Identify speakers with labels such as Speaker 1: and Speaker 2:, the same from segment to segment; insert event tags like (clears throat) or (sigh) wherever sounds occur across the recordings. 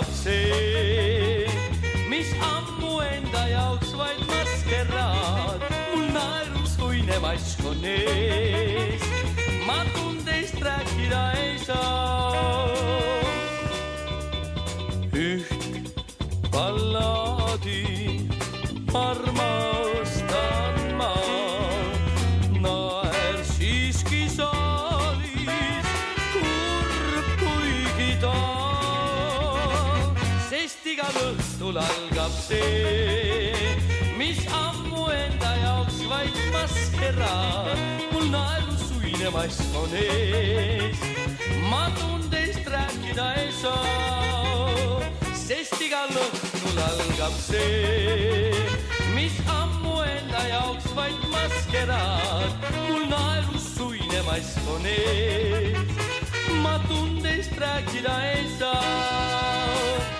Speaker 1: algab see, mis ammu enda jaoks vaid maskeraad, mul naerusuine mask on ees, ma tundeist rääkida ei saa. Üht ballaadi armastan õhtul algab see, mis ammu enda jaoks vaid maskeraad, mul naerusuine mask on ees, ma tundeist rääkida ei saa sest igal õhtul algab see, mis ammu enda jaoks vaid maskeraad, mul naerusuine mask on ees, ma tundeist rääkida ei saa.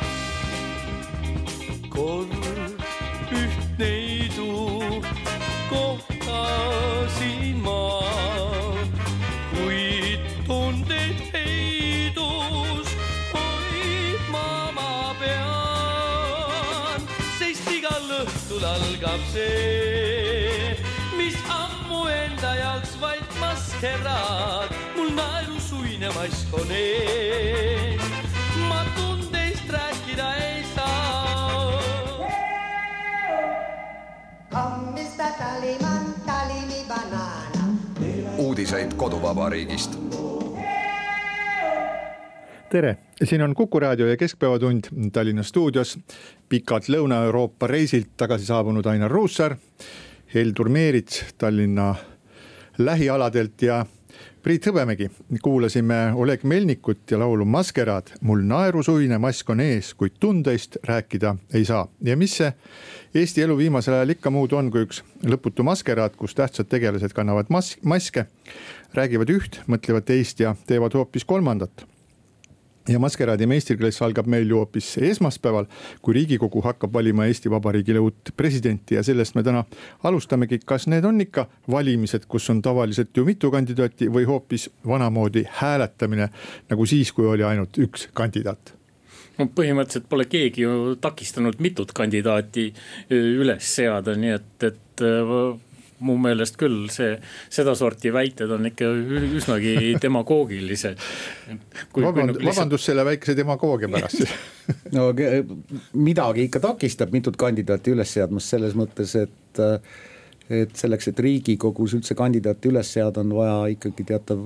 Speaker 1: Kord üht neidu kohtasin ma, kuid tundeid heidus hoidma ma pean, sest igal õhtul algab see, mis ammu enda jaoks vaid maskeraad, mul naerusuine mask on ees,
Speaker 2: Tallyman, tally me banana.
Speaker 3: uudiseid koduvabariigist.
Speaker 4: tere, siin on Kuku raadio ja Keskpäevatund Tallinna stuudios. pikalt Lõuna-Euroopa reisilt tagasi saabunud Ainar Ruussaar, Heldur Meerits Tallinna lähialadelt ja Priit Hõbemägi. kuulasime Oleg Melnikut ja laulu Maskeraad. mul naerusuine mask on ees, kuid tundeist rääkida ei saa. ja mis see Eesti elu viimasel ajal ikka muud on kui üks lõputu maskeraad, kus tähtsad tegelased kannavad mas-, maske, räägivad üht, mõtlevad teist ja teevad hoopis kolmandat ja maskeraadi meistriklass algab meil ju hoopis esmaspäeval, kui riigikogu hakkab valima Eesti Vabariigile uut presidenti ja sellest me täna alustamegi. kas need on ikka valimised, kus on tavaliselt ju mitu kandidaati või hoopis vanamoodi hääletamine nagu siis, kui oli ainult üks kandidaat?
Speaker 5: no põhimõtteliselt pole keegi ju takistanud mitut kandidaati üles seada, nii et, et mu meelest küll see, sedasorti väited on ikka üsnagi demagoogilised.
Speaker 4: vabandust, lihtsalt... vabandust selle väikese demagoogia pärast (laughs)
Speaker 6: no midagi ikka takistab mitut kandidaati üles seadmast selles mõttes, et. et selleks, et riigikogus üldse kandidaati üles seada, on vaja ikkagi teatav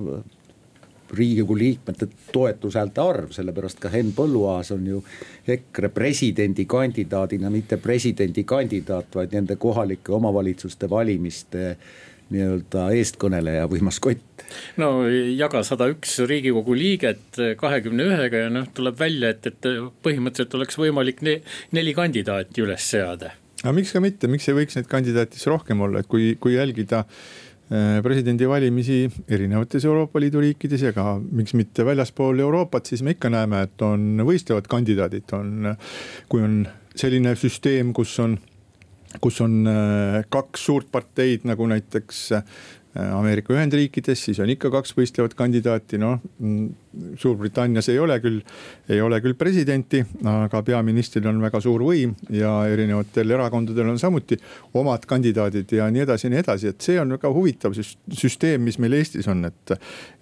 Speaker 6: riigikogu liikmete toetushäälte arv, sellepärast ka Henn Põlluaas on ju EKRE presidendikandidaadina mitte presidendikandidaat, vaid nende kohalike omavalitsuste valimiste nii-öelda eestkõneleja või maskott.
Speaker 5: no jaga sada üks riigikogu liiget kahekümne ühega ja noh, tuleb välja, et, et põhimõtteliselt oleks võimalik ne, neli kandidaati üles seada.
Speaker 4: aga miks ka mitte, miks ei võiks neid kandidaate siis rohkem olla, et kui, kui jälgida presidendivalimisi erinevates Euroopa Liidu riikides ja ka miks mitte väljaspool Euroopat, siis me ikka näeme, et on võistlevad kandidaadid, on. kui on selline süsteem, kus on, kus on kaks suurt parteid nagu näiteks Ameerika Ühendriikides, siis on ikka kaks võistlevat kandidaati, noh. Suurbritannias ei ole küll, ei ole küll presidenti, aga peaministril on väga suur võim ja erinevatel erakondadel on samuti omad kandidaadid ja nii edasi ja nii edasi, et see on väga huvitav süsteem, mis meil Eestis on, et.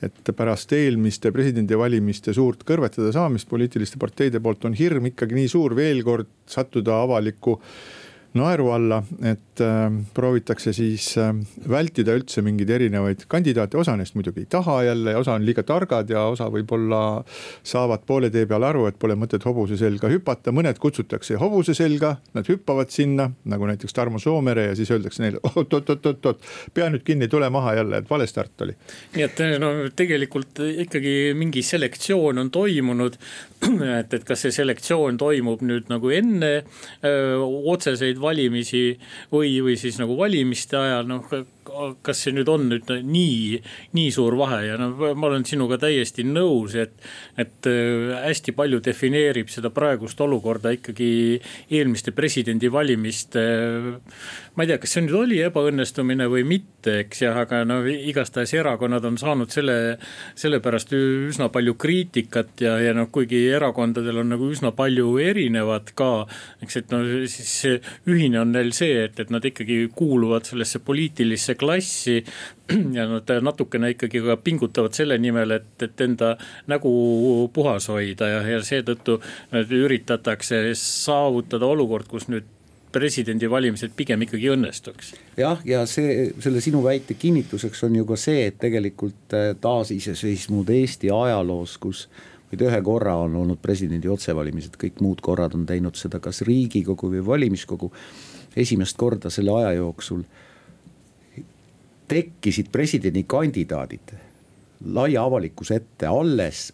Speaker 4: et pärast eelmiste presidendivalimiste suurt kõrvetada saamist poliitiliste parteide poolt on hirm ikkagi nii suur veel kord sattuda avaliku naeru alla, et äh, proovitakse siis äh, vältida üldse mingeid erinevaid kandidaate, osa neist muidugi ei taha jälle osa on liiga targad ja osa võib-olla saavad poole tee peal aru, et pole mõtet hobuse selga hüpata, mõned kutsutakse hobuse selga, nad hüppavad sinna, nagu näiteks Tarmo Soomere ja siis öeldakse neile oot-oot-oot-oot, pea nüüd kinni, tule maha jälle, et vale start oli.
Speaker 5: nii et no tegelikult ikkagi mingi selektsioon on toimunud, (clears throat) et, et kas see selektsioon toimub nüüd nagu enne öö, otseseid valimisi või, või siis nagu valimiste ajal, noh kas see nüüd on nüüd nii, nii suur vahe ja no ma olen sinuga täiesti nõus, et. et äh, hästi palju defineerib seda praegust olukorda ikkagi eelmiste presidendivalimiste. ma ei tea, kas see nüüd oli ebaõnnestumine või mitte, eks jah, aga no igastahes erakonnad on saanud selle, selle pärast üsna palju kriitikat ja, ja noh, kuigi erakondadel on nagu üsna palju erinevat ka. eks, et no siis ühine on neil see, et, et nad ikkagi kuuluvad sellesse poliitilisse klassi (clears throat) ja nad natukene ikkagi ka pingutavad selle nimel, et, et enda nägu puhas hoida ja, ja seetõttu üritatakse saavutada olukord, kus nüüd presidendivalimised pigem ikkagi õnnestuks.
Speaker 6: jah, ja see, selle sinu väite kinnituseks on ju ka see, et tegelikult äh, taasiseseisvunud Eesti ajaloos, kus vaid ühe korra on olnud presidendi otsevalimised, kõik muud korrad on teinud seda kas riigikogu või valimiskogu. esimest korda selle aja jooksul tekkisid presidendikandidaadid laia avalikkuse ette alles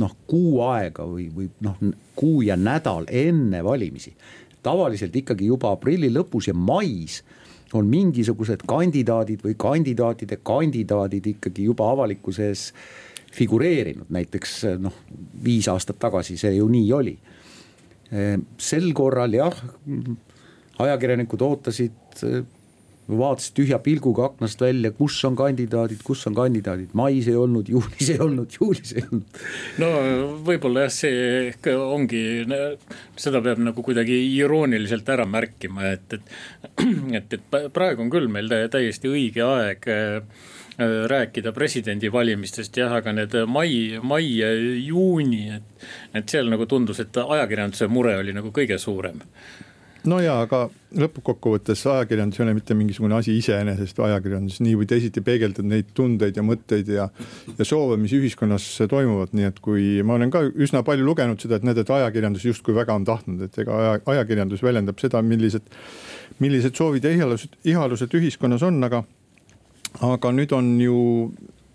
Speaker 6: noh, kuu aega või, või noh, kuu ja nädal enne valimisi. tavaliselt ikkagi juba aprilli lõpus ja mais on mingisugused kandidaadid või kandidaatide kandidaadid ikkagi juba avalikkuse ees figureerinud, näiteks noh, viis aastat tagasi see ju nii oli. sel korral jah, ajakirjanikud ootasid vaatasid tühja pilguga aknast välja, kus on kandidaadid, kus on kandidaadid, mais ei olnud, juunis ei olnud, juulis ei olnud.
Speaker 5: no võib-olla jah, see ehk ongi, seda peab nagu kuidagi irooniliselt ära märkima, et, et. et, et praegu on küll meil täiesti õige aeg äh, rääkida presidendivalimistest jah, aga need mai, mai ja juuni, et, et seal nagu tundus, et ajakirjanduse mure oli nagu kõige suurem
Speaker 4: no ja, aga lõppkokkuvõttes ajakirjandus ei ole mitte mingisugune asi iseenesest, ajakirjandus nii või teisiti peegeldab neid tundeid ja mõtteid ja. ja soove, mis ühiskonnas toimuvad, nii et kui ma olen ka üsna palju lugenud seda, et näed, et ajakirjandus justkui väga on tahtnud, et ega aja, ajakirjandus väljendab seda, millised. millised soovid ja ihalused, ihalused ühiskonnas on, aga, aga nüüd on ju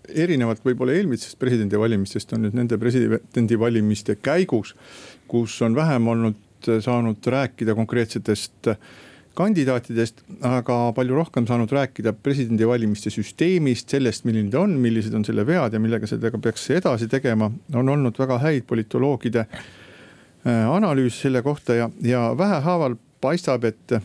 Speaker 4: erinevalt võib-olla eelmistest presidendivalimistest on nüüd nende presidendivalimiste käigus, kus on vähem olnud saanud rääkida konkreetsetest kandidaatidest, aga palju rohkem saanud rääkida presidendivalimiste süsteemist, sellest, milline ta on, millised on selle vead ja millega sellega peaks edasi tegema. on olnud väga häid politoloogide äh, analüüs selle kohta ja, ja vähehaaval paistab, et äh,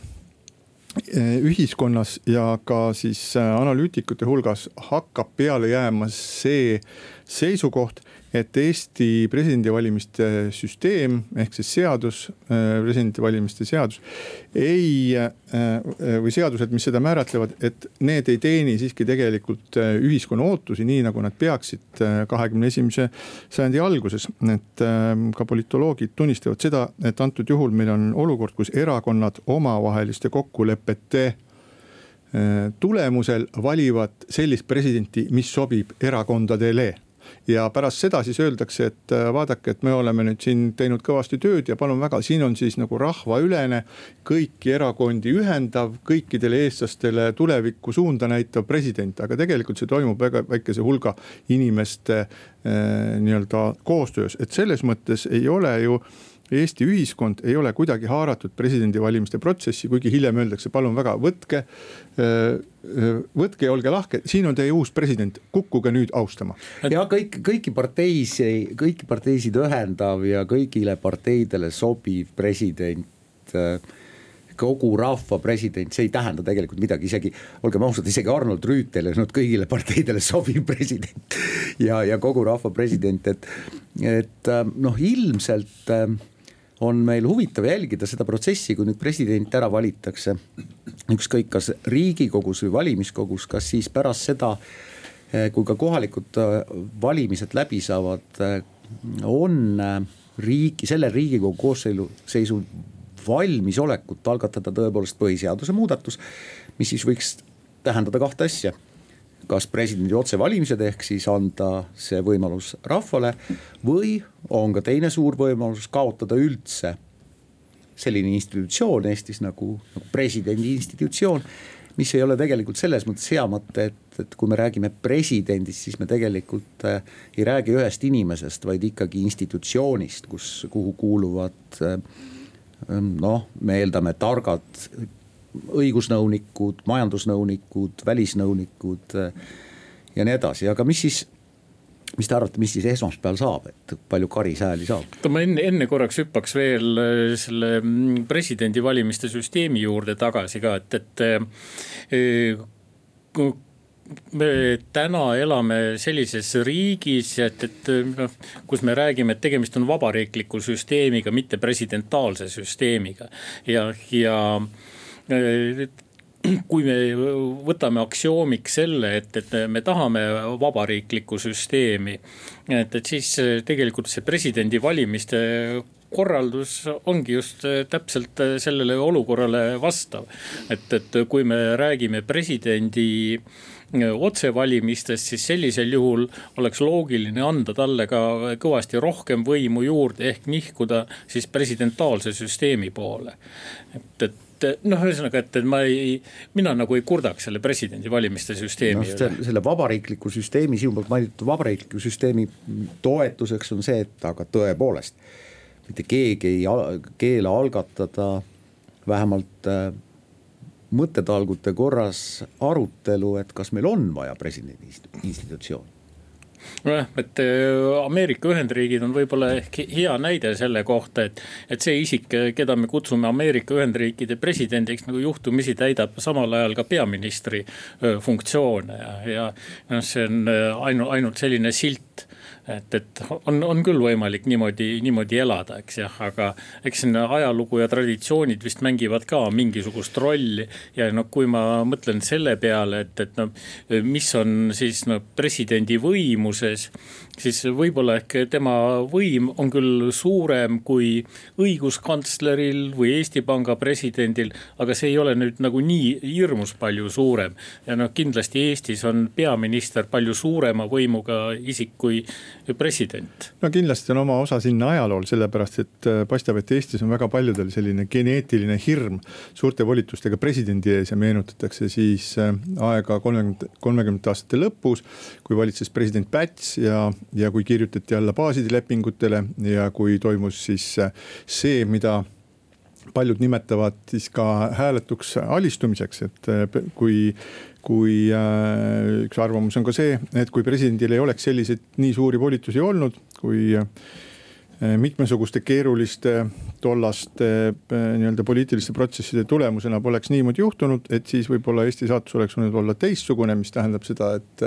Speaker 4: ühiskonnas ja ka siis äh, analüütikute hulgas hakkab peale jääma see seisukoht, et Eesti presidendivalimiste süsteem ehk siis seadus, äh, presidendivalimiste seadus ei äh, või seadused, mis seda määratlevad, et need ei teeni siiski tegelikult äh, ühiskonna ootusi, nii nagu nad peaksid kahekümne esimese sajandi alguses. et ka politoloogid tunnistavad seda, et antud juhul meil on olukord, kus erakonnad omavaheliste kokkulepete tulemusel valivad sellist presidenti, mis sobib erakondadele ja pärast seda siis öeldakse, et äh, vaadake, et me oleme nüüd siin teinud kõvasti tööd ja palun väga, siin on siis nagu rahvaülene, kõiki erakondi ühendav, kõikidele eestlastele tulevikku suunda näitav president, aga tegelikult see toimub väga väikese hulga inimeste äh, nii-öelda koostöös, et selles mõttes ei ole ju Eesti ühiskond ei ole kuidagi haaratud presidendivalimiste protsessi, kuigi hiljem öeldakse, palun väga, võtke. võtke ja olge lahke, siin on teie uus president, kukkuge nüüd austama.
Speaker 6: ja kõik, kõiki parteisi, kõiki parteisid ühendav ja kõigile parteidele sobiv president kogu rahva president, see ei tähenda tegelikult midagi, isegi olgem ausad, isegi Arnold Rüütel ei olnud kõigile parteidele sobiv president. ja, ja kogu rahva president, et, et noh, ilmselt on meil huvitav jälgida seda protsessi, kui nüüd president ära valitakse. ükskõik, kas riigikogus või valimiskogus, kas siis pärast seda, eh, kui ka kohalikud eh, valimised läbi saavad, eh, on riiki, selle riigikogu koosseisu valmisolekut algatada tõepoolest põhiseaduse muudatus, mis siis võiks tähendada kahte asja kas presidendi otsevalimised, ehk siis anda see võimalus rahvale või on ka teine suur võimalus kaotada üldse selline institutsioon Eestis nagu, nagu presidendi institutsioon mis ei ole tegelikult selles mõttes hea mõte, et, et kui me räägime presidendist, siis me tegelikult äh, ei räägi ühest inimesest, vaid ikkagi institutsioonist, kus, kuhu kuuluvad äh, noh, me eeldame targad õigusnõunikud, majandusnõunikud, välisnõunikud äh, ja nii edasi, aga mis siis mis te arvate, mis siis esmaspäeval saab, et palju karisääli saab?
Speaker 5: ma enne, enne korraks hüppaks veel äh, selle mm, presidendivalimiste süsteemi juurde tagasi ka, et, et äh, me täna elame sellises riigis, et, et noh, kus me räägime, et tegemist on vabariikliku süsteemiga, mitte presidentaalse süsteemiga ja, ja kui me võtame aksioomiks selle, et, et me tahame vabariiklikku süsteemi, et, et siis tegelikult see presidendivalimiste korraldus ongi just täpselt sellele olukorrale vastav. et, et kui me räägime presidendi otsevalimistest, siis sellisel juhul oleks loogiline anda talle ka kõvasti rohkem võimu juurde, ehk nihkuda siis presidentaalse süsteemi poole. et, et et noh, ühesõnaga, et, et ma ei, mina nagu ei kurdaks selle presidendivalimiste süsteemi no,
Speaker 6: üle. selle vabariikliku süsteemi, sinu poolt mainitud vabariikliku süsteemi toetuseks on see, et aga tõepoolest. mitte keegi ei keela algatada vähemalt äh, mõttetalgute korras arutelu, et kas meil on vaja presidendi institutsiooni
Speaker 5: nojah, et äh, Ameerika Ühendriigid on võib-olla ehk hea näide selle kohta, et, et see isik, keda me kutsume Ameerika Ühendriikide presidendiks, nagu juhtumisi täidab samal ajal ka peaministri äh, funktsioone. Ja, ja noh, see on äh, ainult, ainult selline silt et, et on, on küll võimalik niimoodi, niimoodi elada, eks jah, aga eks siin ajalugu ja traditsioonid vist mängivad ka mingisugust rolli. ja noh, kui ma mõtlen selle peale, et, et noh, mis on siis noh presidendi võimuses siis võib-olla ehk tema võim on küll suurem kui õiguskantsleril või Eesti Panga presidendil, aga see ei ole nüüd nagu nii hirmus palju suurem. ja noh, kindlasti Eestis on peaminister palju suurema võimuga isik kui president.
Speaker 4: no kindlasti on oma osa sinna ajalool, sellepärast et äh, paistab, et Eestis on väga paljudel selline geneetiline hirm suurte volitustega presidendi ees ja meenutatakse siis äh, aega kolmekümnendate, kolmekümnendate aastate lõpus, kui valitses president Päts ja ja kui kirjutati alla baaside lepingutele ja kui toimus siis see, mida paljud nimetavad siis ka hääletuks alistumiseks, et kui kui äh, üks arvamus on ka see, et kui presidendil ei oleks selliseid nii suuri volitusi olnud, kui mitmesuguste keeruliste tollaste äh, nii-öelda poliitiliste protsesside tulemusena poleks niimoodi juhtunud, et siis võib-olla Eesti saatus oleks võinud olla teistsugune, mis tähendab seda, et,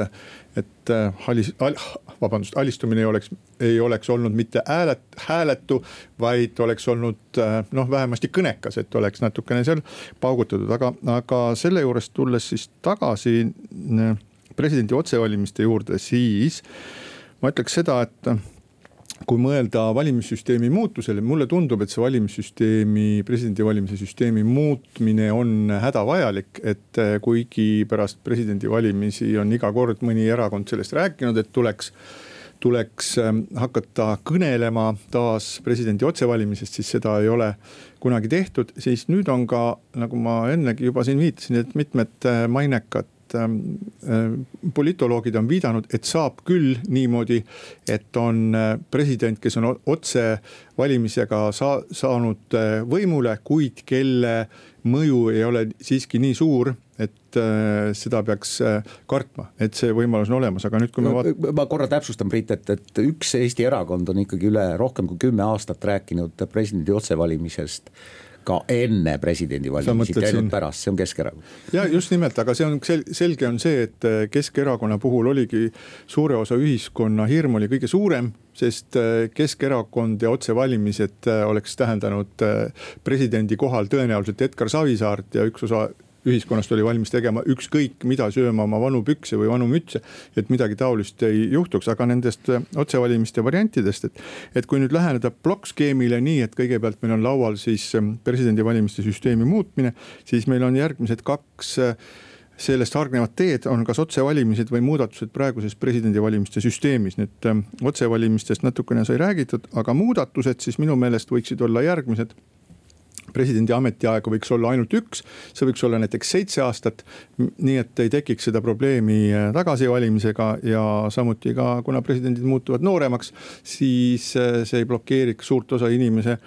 Speaker 4: et halis- al,, vabandust, alistumine ei oleks, ei oleks olnud mitte häälet, hääletu, vaid oleks olnud noh, vähemasti kõnekas, et oleks natukene seal paugutatud, aga, aga selle juurest tulles siis tagasi presidendi otsevalimiste juurde, siis ma ütleks seda, et kui mõelda valimissüsteemi muutusele, mulle tundub, et see valimissüsteemi, presidendi valimise süsteemi muutmine on hädavajalik. et kuigi pärast presidendivalimisi on iga kord mõni erakond sellest rääkinud, et tuleks tuleks ähm, hakata kõnelema taas presidendi otsevalimisest, siis seda ei ole kunagi tehtud, siis nüüd on ka, nagu ma ennegi juba siin viitasin, et mitmed äh, mainekad ähm, äh, politoloogid on viidanud, et saab küll niimoodi, et on äh, president, kes on otsevalimisega saa, saanud võimule, kuid kelle mõju ei ole siiski nii suur et äh, seda peaks äh, kartma, et see võimalus on olemas, aga nüüd, kui me vaatame.
Speaker 6: ma korra täpsustan, Priit, et, et üks Eesti erakond on ikkagi üle rohkem kui kümme aastat rääkinud presidendi otsevalimisest ka enne presidendivalimisi, mitte ainult pärast, see on Keskerakond.
Speaker 4: ja just nimelt, aga see on sel-, selge on see, et äh, Keskerakonna puhul oligi suure osa ühiskonna hirm oli kõige suurem, sest äh, Keskerakond ja otsevalimised äh, oleks tähendanud presidendi kohal tõenäoliselt Edgar Savisaart ja üks osa ühiskonnast oli valmis tegema ükskõik mida, sööma oma vanu pükse või vanu mütse. et midagi taolist ei juhtuks, aga nendest äh, otsevalimiste variantidest, et, et kui nüüd läheneda plokkskeemile nii, et kõigepealt meil on laual siis ähm, presidendivalimiste süsteemi muutmine, siis meil on järgmised kaks äh, sellest hargnevat teed on kas otsevalimised või muudatused praeguses presidendivalimiste süsteemis. nüüd ähm, otsevalimistest natukene sai räägitud, aga muudatused siis minu meelest võiksid olla järgmised presidendi ametiaega võiks olla ainult üks, see võiks olla näiteks seitse aastat. nii et ei tekiks seda probleemi äh, tagasivalimisega ja samuti ka, kuna presidendid muutuvad nooremaks, siis äh, see ei blokeeriks suurt osa inimese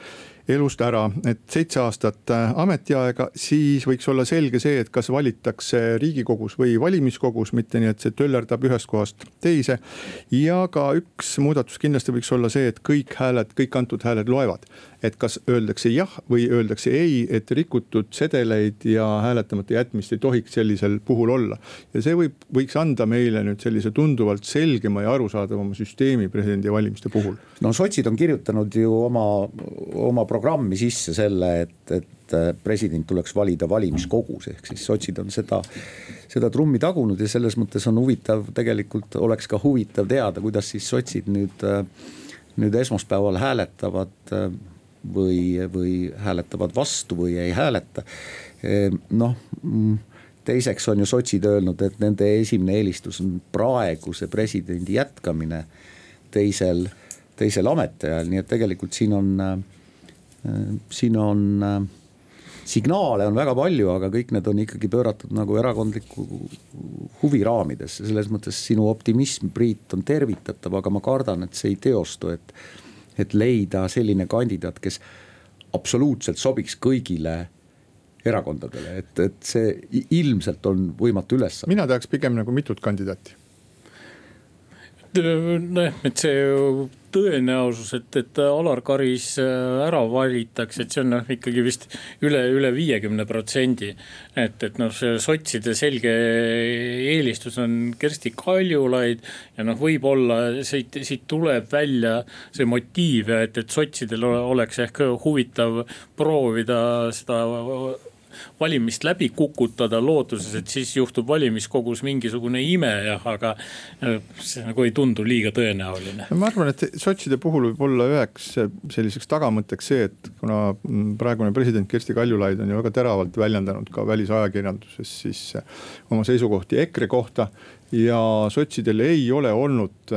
Speaker 4: elust ära, et seitse aastat äh, ametiaega, siis võiks olla selge see, et kas valitakse riigikogus või valimiskogus, mitte nii, et see töllerdab ühest kohast teise. ja ka üks muudatus kindlasti võiks olla see, et kõik hääled, kõik antud hääled loevad et kas öeldakse jah või öeldakse ei, et rikutud sedeleid ja hääletamata jätmist ei tohiks sellisel puhul olla. ja see võib, võiks anda meile nüüd sellise tunduvalt selgema ja arusaadavama süsteemi presidendivalimiste puhul.
Speaker 6: no sotsid on kirjutanud ju oma, oma programmi sisse selle, et, et president tuleks valida valimiskogus, ehk siis sotsid on seda, seda trummi tagunud ja selles mõttes on huvitav, tegelikult oleks ka huvitav teada, kuidas siis sotsid nüüd, nüüd esmaspäeval hääletavad või, või hääletavad vastu või ei hääleta. Ehm, noh mm, teiseks on ju sotsid öelnud, et nende esimene eelistus on praeguse presidendi jätkamine teisel, teisel ametiajal, nii et tegelikult siin on, äh, siin on äh, signaale on väga palju, aga kõik need on ikkagi pööratud nagu erakondliku huvi raamidesse, selles mõttes sinu optimism, Priit, on tervitatav, aga ma kardan, et see ei teostu, et et leida selline kandidaat, kes absoluutselt sobiks kõigile erakondadele, et, et see ilmselt on võimatu ülesanne.
Speaker 4: mina tahaks pigem nagu mitut kandidaati.
Speaker 5: nojah, et see tõenäosus, et, et Alar Karis äh, ära valitakse, et see on noh ikkagi vist üle, üle viiekümne protsendi. et, et noh, see sotside selge eelistus on Kersti Kaljulaid ja noh, võib-olla siit, siit tuleb välja see motiiv et, et sotsidel oleks ehk huvitav proovida seda valimist läbi kukutada lootuses, et siis juhtub valimiskogus mingisugune ime aga äh, see nagu ei tundu liiga tõenäoline.
Speaker 4: ma arvan, et sotside puhul võib olla üheks selliseks tagamõtteks see, et kuna praegune president Kersti Kaljulaid on ju väga teravalt väljendanud ka välisajakirjanduses siis oma seisukohti EKRE kohta ja sotsidel ei ole olnud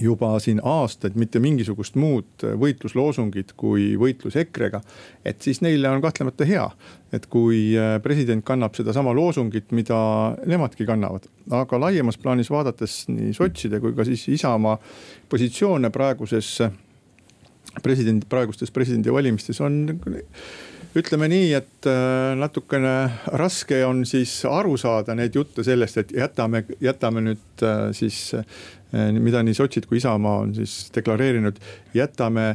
Speaker 4: juba siin aastaid mitte mingisugust muud võitlusloosungit kui võitlus EKRE-ga. et siis neile on kahtlemata hea, et kui äh, president kannab sedasama loosungit, mida nemadki kannavad. aga laiemas plaanis vaadates nii sotside kui ka siis Isamaa positsioone praeguses presidendi, praegustes presidendivalimistes on ütleme nii, et äh, natukene raske on siis aru saada neid jutte sellest, et jätame, jätame nüüd äh, siis Eh, mida nii sotsid kui Isamaa on siis deklareerinud, jätame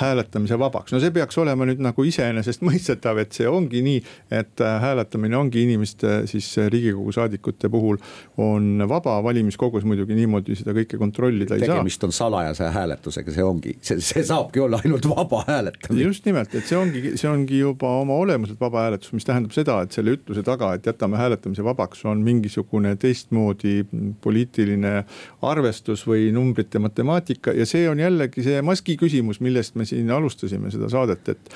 Speaker 4: hääletamise vabaks, no see peaks olema nüüd nagu iseenesestmõistetav, et see ongi nii, et äh, hääletamine ongi inimeste siis äh, riigikogu saadikute puhul on vaba, valimiskogus muidugi niimoodi seda kõike kontrollida ei
Speaker 6: tegemist
Speaker 4: saa.
Speaker 6: tegemist on salajase hääletusega, see ongi, see, see saabki olla ainult vaba hääletamine.
Speaker 4: just nimelt, et see ongi, see ongi juba oma olemuselt vaba hääletus, mis tähendab seda, et selle ütluse taga, et jätame hääletamise vabaks, on mingisugune teistmoodi poliitiline arvestus või numbrite matemaatika ja see on jällegi see maski küsimus, millest me siin alustasime seda saadet, et,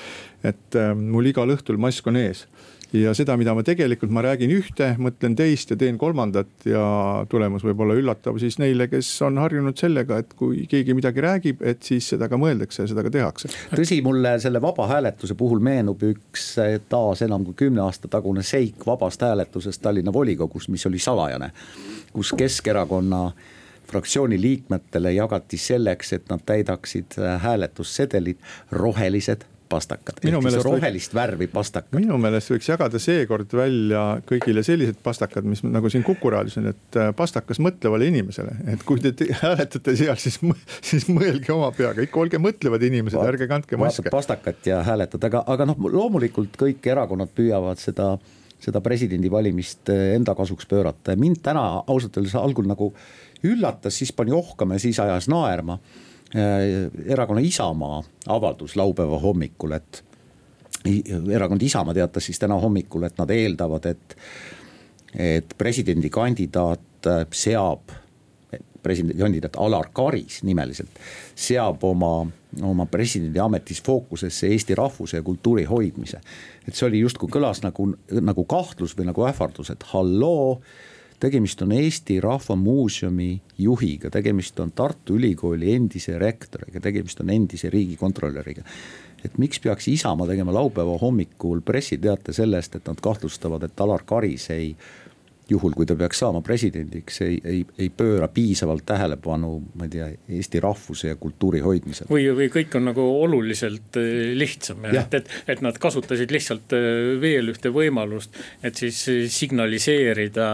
Speaker 4: et äh, mul igal õhtul mask on ees ja seda, mida ma tegelikult, ma räägin ühte, mõtlen teist ja teen kolmandat ja tulemus võib olla üllatav siis neile, kes on harjunud sellega, et kui keegi midagi räägib, et siis seda ka mõeldakse ja seda ka tehakse.
Speaker 6: tõsi, mulle selle vaba hääletuse puhul meenub üks taas enam kui kümne aasta tagune seik vabast hääletusest Tallinna volikogus, mis oli salajane, kus Keskerakonna fraktsiooni liikmetele jagati selleks, et nad täidaksid äh, hääletussedelid rohelised pastakad, ehk siis rohelist võiks, värvi pastakad.
Speaker 4: minu meelest võiks jagada seekord välja kõigile sellised pastakad, mis nagu siin Kuku raadios on, et äh, pastakas mõtlevale inimesele. et kui te hääletate seal, siis, siis mõelge oma peaga, ikka olge mõtlevad inimesed, ärge kandke maske.
Speaker 6: pastakat ja hääletada, aga, aga noh, loomulikult kõik erakonnad püüavad seda seda presidendivalimist äh, enda kasuks pöörata ja mind täna ausalt öeldes algul nagu üllatas, siis pani ohkama ja siis ajas naerma. Äh, erakonna Isamaa avaldus laupäeva hommikul, et erakond Isamaa teatas siis täna hommikul, et nad eeldavad, et, et presidendikandidaat seab presidendikandidaat Alar Karis nimeliselt seab oma, oma presidendi ametis fookusesse eesti rahvuse ja kultuuri hoidmise. Et see oli justkui kõlas nagu, nagu kahtlus või nagu ähvardus, et halloo tegemist on Eesti Rahva Muuseumi juhiga, tegemist on Tartu Ülikooli endise rektoriga, tegemist on endise riigikontrolöriga. et miks peaks Isamaa tegema laupäeva hommikul pressiteate sellest, et nad kahtlustavad, et Alar Karis ei juhul, kui ta peaks saama presidendiks, ei, ei, ei pööra piisavalt tähelepanu, ma ei tea, eesti rahvuse ja kultuuri hoidmisele.
Speaker 5: või, või kõik on nagu oluliselt eh, lihtsam, et, et, et nad kasutasid lihtsalt eh, veel ühte võimalust, et siis signaliseerida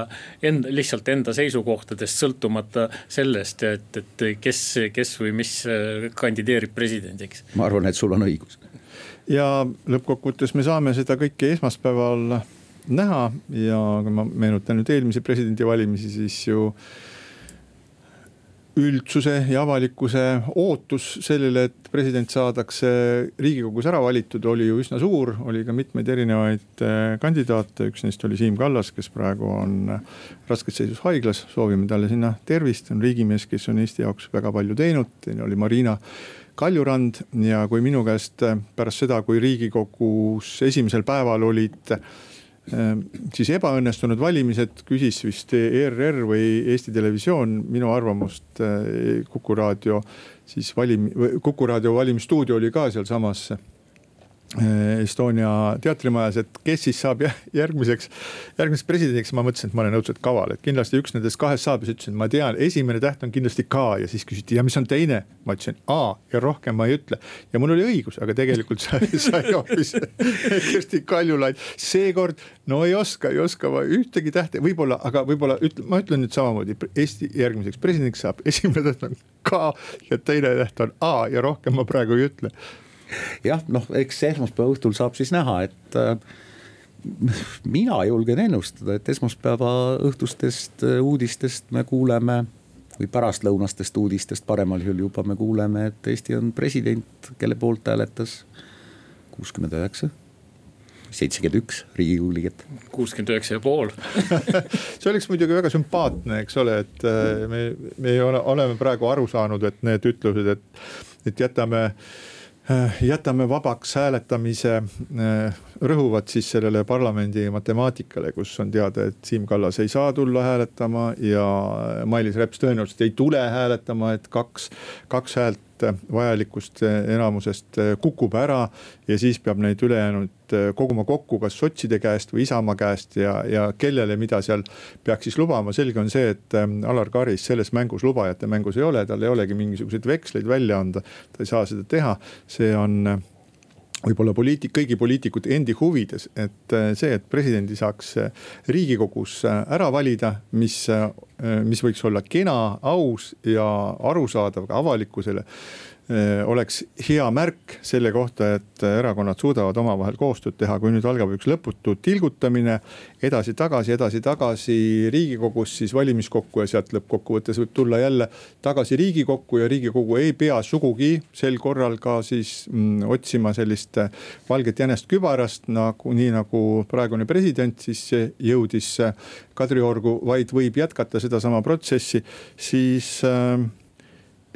Speaker 5: enda, lihtsalt enda seisukohtadest sõltumata sellest, et, et kes, kes või mis eh, kandideerib presidendiks.
Speaker 6: ma arvan, et sul on õigus.
Speaker 4: ja lõppkokkuvõttes me saame seda kõike esmaspäeval näha ja kui ma meenutan nüüd eelmisi presidendivalimisi, siis ju üldsuse ja avalikkuse ootus sellele, et president saadakse riigikogus ära valitud, oli ju üsna suur, oli ka mitmeid erinevaid äh, kandidaate, üks neist oli Siim Kallas, kes praegu on raskes seisus haiglas, soovime talle sinna tervist, on riigimees, kes on Eesti jaoks väga palju teinud, teine oli Marina Kaljurand ja kui minu käest pärast seda, kui riigikogus esimesel päeval olid siis ebaõnnestunud valimised küsis vist ERR või Eesti Televisioon minu arvamust eh, Kuku raadio siis valim-, Kuku raadio valimisstuudio oli ka sealsamas Estonia teatrimajas, et kes siis saab järgmiseks, järgmiseks presidendiks, ma mõtlesin, et ma olen õudselt kaval, et kindlasti üks nendest kahest saab ja siis ütlesin, ma tean, esimene täht on kindlasti K ja siis küsiti, ja mis on teine. ma ütlesin A ja rohkem ma ei ütle ja mul oli õigus, aga tegelikult sai, (laughs) sai hoopis Kersti Kaljulaid. seekord no ei oska, ei oska ma ühtegi tähte, võib-olla, aga võib-olla ütle, ma ütlen nüüd samamoodi, Eesti järgmiseks presidendiks saab esimene täht on K ja teine täht on A ja rohkem ma praegu ei ütle
Speaker 6: jah, noh, eks esmaspäeva õhtul saab siis näha, et äh, mina julgen ennustada, et esmaspäeva õhtustest äh, uudistest me kuuleme või pärastlõunastest uudistest paremal juhul juba me kuuleme, et Eesti on president, kelle poolt hääletas kuuskümmend üheksa seitsekümmend üks riigikogu liiget.
Speaker 5: kuuskümmend üheksa ja pool (laughs)
Speaker 4: see oleks muidugi väga sümpaatne, eks ole, et äh, me, me ole, oleme praegu aru saanud, et need ütlused, et, et jätame äh, Äh, jätame vabaks hääletamise, äh, rõhuvad siis sellele parlamendi matemaatikale, kus on teada, et Siim Kallas ei saa tulla hääletama ja Mailis Reps tõenäoliselt ei tule hääletama, et kaks, kaks häält vajalikust enamusest kukub ära ja siis peab neid ülejäänud koguma kokku, kas sotside käest või Isamaa käest ja, ja kellele, mida seal peaks siis lubama. selge on see, et Alar Karis selles mängus lubajate mängus ei ole, tal ei olegi mingisuguseid veksleid välja anda. ta ei saa seda teha, see on võib-olla poliitik, kõigi poliitikute endi huvides, et äh, see, et presidendi saaks äh, riigikogus äh, ära valida, mis, mis võiks olla kena, aus ja arusaadav ka avalikkusele oleks hea märk selle kohta, et erakonnad suudavad omavahel koostööd teha, kui nüüd algab üks lõputu tilgutamine. edasi-tagasi, edasi-tagasi riigikogus siis valimiskokku ja sealt lõppkokkuvõttes võib tulla jälle tagasi riigikokku ja riigikogu ei pea sugugi sel korral ka siis mm, otsima sellist valget jänest kübarast nagu nii nagu praegune president siis jõudis Kadriorgu, vaid võib jätkata sedasama protsessi, siis äh,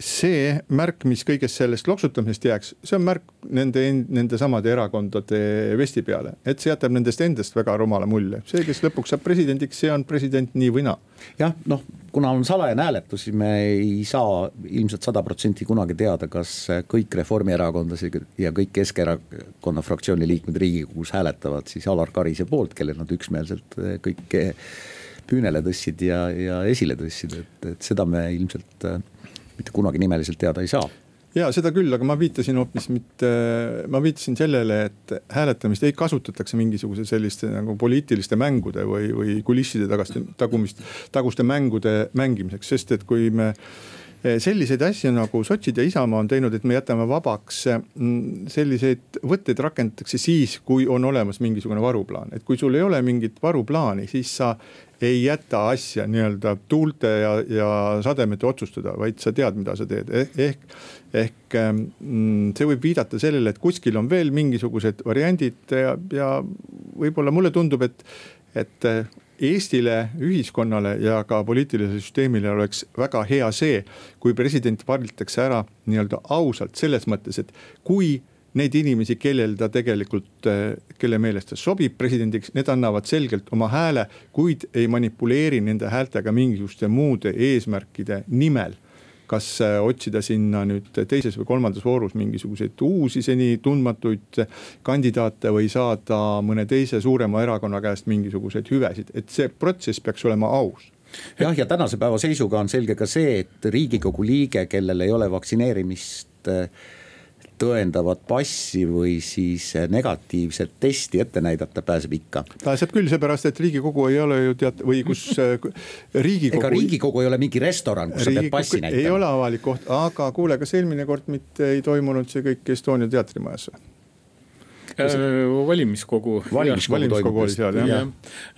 Speaker 4: see märk, mis kõigest sellest loksutamisest jääks, see on märk nende, nende samade erakondade vesti peale, et see jätab nendest endast väga rumala mulje. see, kes lõpuks saab presidendiks, see on president nii või naa.
Speaker 6: jah, noh, kuna on salajane hääletus, siis me ei saa ilmselt sada protsenti kunagi teada, kas kõik reformierakondlased ja kõik Keskerakonna fraktsiooni liikmed riigikogus hääletavad siis Alar Karise poolt, kelle nad üksmeelselt kõik püünele tõstsid ja, ja esile tõstsid, et, et seda me ilmselt mitte kunagi nimeliselt teada ei saa.
Speaker 4: Ja seda küll, aga ma viitasin hoopis mitte, ma viitasin sellele, et hääletamist ei kasutataks mingisuguse selliste nagu poliitiliste mängude või, või kulisside tagaste, tagumist, taguste mängude mängimiseks, sest et kui me selliseid asju nagu sotsid ja Isamaa on teinud, et me jätame vabaks, mm, selliseid võtteid rakendatakse siis, kui on olemas mingisugune varuplaan, et kui sul ei ole mingit varuplaani, siis sa ei jäta asja nii-öelda tuulte ja, ja sademete otsustada, vaid sa tead, mida sa teed. Eh, ehk, ehk mm, see võib viidata sellele, et kuskil on veel mingisugused variandid ja, ja võib-olla mulle tundub, et, et Eestile, ühiskonnale ja ka poliitilisele süsteemile oleks väga hea see, kui president valitakse ära nii-öelda ausalt selles mõttes, et kui neid inimesi, kellel ta tegelikult, kelle meelest ta sobib presidendiks, need annavad selgelt oma hääle, kuid ei manipuleeri nende häältega mingisuguste muude eesmärkide nimel. Kas äh, otsida sinna nüüd teises või kolmandas voorus mingisuguseid uusi seni tundmatuid kandidaate või saada mõne teise suurema erakonna käest mingisuguseid hüvesid, et see protsess peaks olema aus.
Speaker 6: Jah, ja tänase päeva seisuga on selge ka see, et riigikogu liige, kellel ei ole vaktsineerimist äh, tõendavat passi või siis negatiivset testi ette näidata, pääseb ikka.
Speaker 4: pääseb küll, seepärast et riigikogu ei ole ju tead või kus äh,
Speaker 6: riigikogu. ega riigikogu ei ole mingi restoran, kus sa pead passi näitama.
Speaker 4: ei ole avalik koht, aga kuule, kas eelmine kord mitte ei toimunud see kõik Estonia teatrimajas või?
Speaker 5: Äh, valimiskogu.
Speaker 4: valimiskogu oli seal jah ja..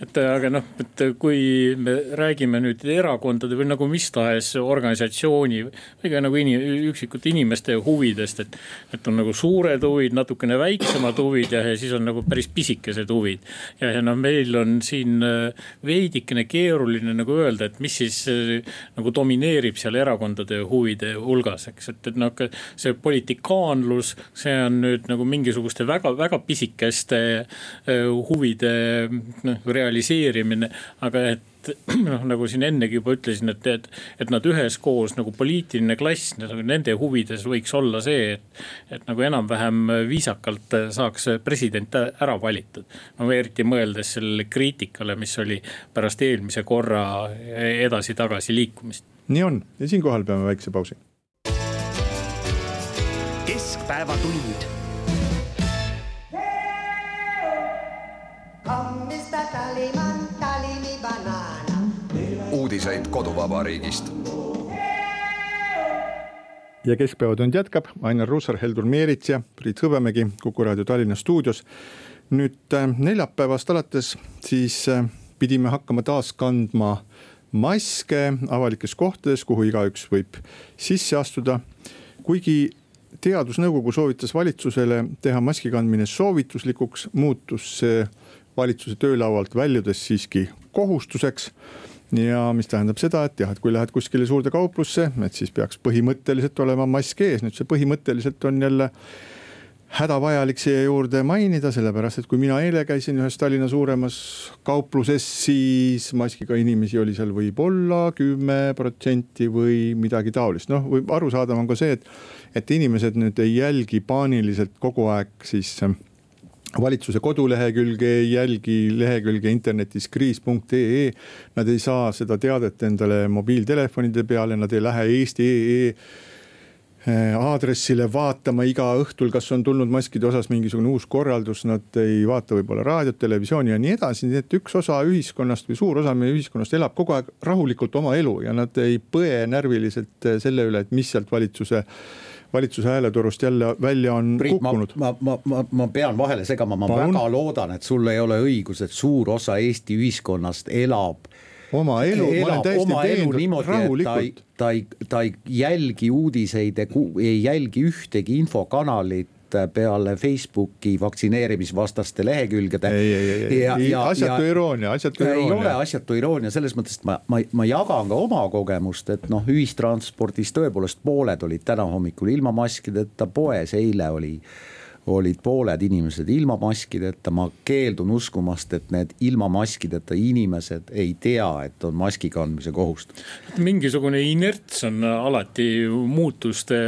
Speaker 5: et aga noh, et kui me räägime nüüd erakondade või nagu mis tahes organisatsiooni või ka nagu inim, üksikute inimeste huvidest, et. et on nagu suured huvid, natukene väiksemad huvid ja, ja siis on nagu päris pisikesed huvid. ja, ja noh, meil on siin äh, veidikene keeruline nagu öelda, et mis siis äh, nagu domineerib seal erakondade huvide hulgas, eks, et, et noh, see politikaanlus, see on nüüd nagu mingisuguste väga, väga väga pisikeste äh, huvide noh realiseerimine, aga et (clears throat) noh, nagu siin ennegi juba ütlesin, et, et, et nad üheskoos nagu poliitiline klass, nende huvides võiks olla see, et. et nagu enam-vähem viisakalt saaks president ära valitud. no eriti mõeldes sellele kriitikale, mis oli pärast eelmise korra edasi-tagasi liikumist.
Speaker 4: nii on ja siinkohal peame väikse pausi.
Speaker 7: keskpäevatund
Speaker 3: uudiseid koduvabariigist.
Speaker 4: ja Keskpäevatund jätkab, Ainar Ruussaar, Heldur Meerits ja Priit Hõbemägi Kuku raadio Tallinna stuudios. nüüd äh, neljapäevast alates siis äh, pidime hakkama taas kandma maske avalikes kohtades, kuhu igaüks võib sisse astuda. kuigi teadusnõukogu soovitas valitsusele teha maski kandmine soovituslikuks, muutus see valitsuse töölaualt väljudes siiski kohustuseks. Ja mis tähendab seda, et jah, et kui lähed kuskile suurde kauplusse, et siis peaks põhimõtteliselt olema mask ees, nüüd see põhimõtteliselt on jälle hädavajalik siia juurde mainida, sellepärast et kui mina eile käisin ühes Tallinna suuremas kaupluses, siis maskiga inimesi oli seal võib-olla kümme protsenti või midagi taolist, noh, arusaadav on ka see, et, et inimesed nüüd ei jälgi paaniliselt kogu aeg siis valitsuse kodulehekülge ei jälgi lehekülge internetis kriis.ee. Nad ei saa seda teadet endale mobiiltelefonide peale, nad ei lähe eesti.ee eh, aadressile vaatama iga õhtul, kas on tulnud maskide osas mingisugune uus korraldus, nad ei vaata võib-olla raadiot, televisiooni ja nii edasi, nii et üks osa ühiskonnast või suur osa meie ühiskonnast elab kogu aeg rahulikult oma elu ja nad ei põe närviliselt selle üle, et mis sealt valitsuse valitsuse hääletorust jälle välja on Priit, kukkunud.
Speaker 6: ma, ma, ma, ma pean vahele segama, ma Palun. väga loodan, et sul ei ole õigus, et suur osa Eesti ühiskonnast elab
Speaker 4: oma elu, ma olen täiesti veendunud, rahulikult.
Speaker 6: ta ei, ta ei jälgi uudiseid, ei jälgi ühtegi infokanalit peale Facebooki vaktsineerimisvastaste lehekülgede.
Speaker 4: asjatu iroonia, asjatu iroonia.
Speaker 6: ei ole asjatu iroonia selles mõttes, et ma, ma, ma jagan ka oma kogemust, et noh, ühistranspordis tõepoolest pooled olid täna hommikul ilma maskideta, poes eile oli olid pooled inimesed ilma maskideta, ma keeldun uskumast, et need ilma maskideta inimesed ei tea, et on maski kandmise kohustus.
Speaker 5: mingisugune inerts on alati muutuste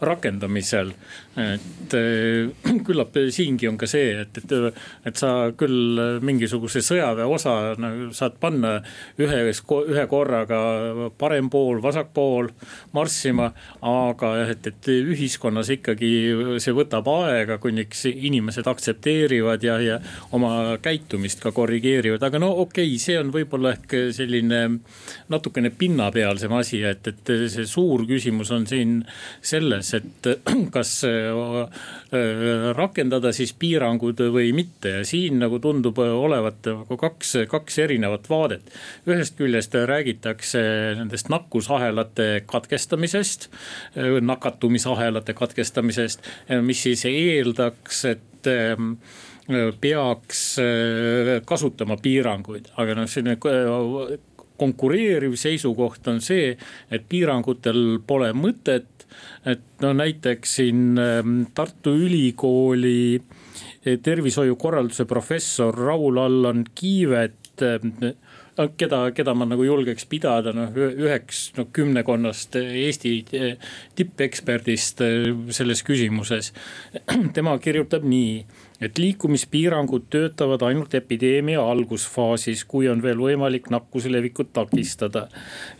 Speaker 5: rakendamisel et äh, (clears throat) küllap siingi on ka see, et, et, et sa küll mingisuguse sõjaväe osa nagu saad panna ühes, ühe korraga parem pool, vasak pool marssima. aga et, et ühiskonnas ikkagi see võtab aega aega, kuniks inimesed aktsepteerivad ja, ja oma käitumist ka korrigeerivad, aga no okei okay,, see on võib-olla ehk selline natukene pinnapealsem asi, et, et see suur küsimus on siin selles, et (clears throat) kas äh, rakendada siis piirangud või mitte ja siin nagu tundub olevat nagu kaks, kaks erinevat vaadet. ühest küljest räägitakse nendest nakkusahelate katkestamisest, nakatumisahelate katkestamisest, mis siis eeldaks, et ähm, peaks äh, kasutama piiranguid, aga noh, selline äh, konkureeriv seisukoht on see, et piirangutel pole mõtet. et no näiteks siin ähm, Tartu Ülikooli äh, tervishoiukorralduse professor Raul-Allan Kiivet keda, keda ma nagu julgeks pidada noh üheks no kümnekonnast Eesti tippeksperdist selles küsimuses. (clears throat) tema kirjutab nii, et liikumispiirangud töötavad ainult epideemia algusfaasis, kui on veel võimalik nakkuse levikut takistada.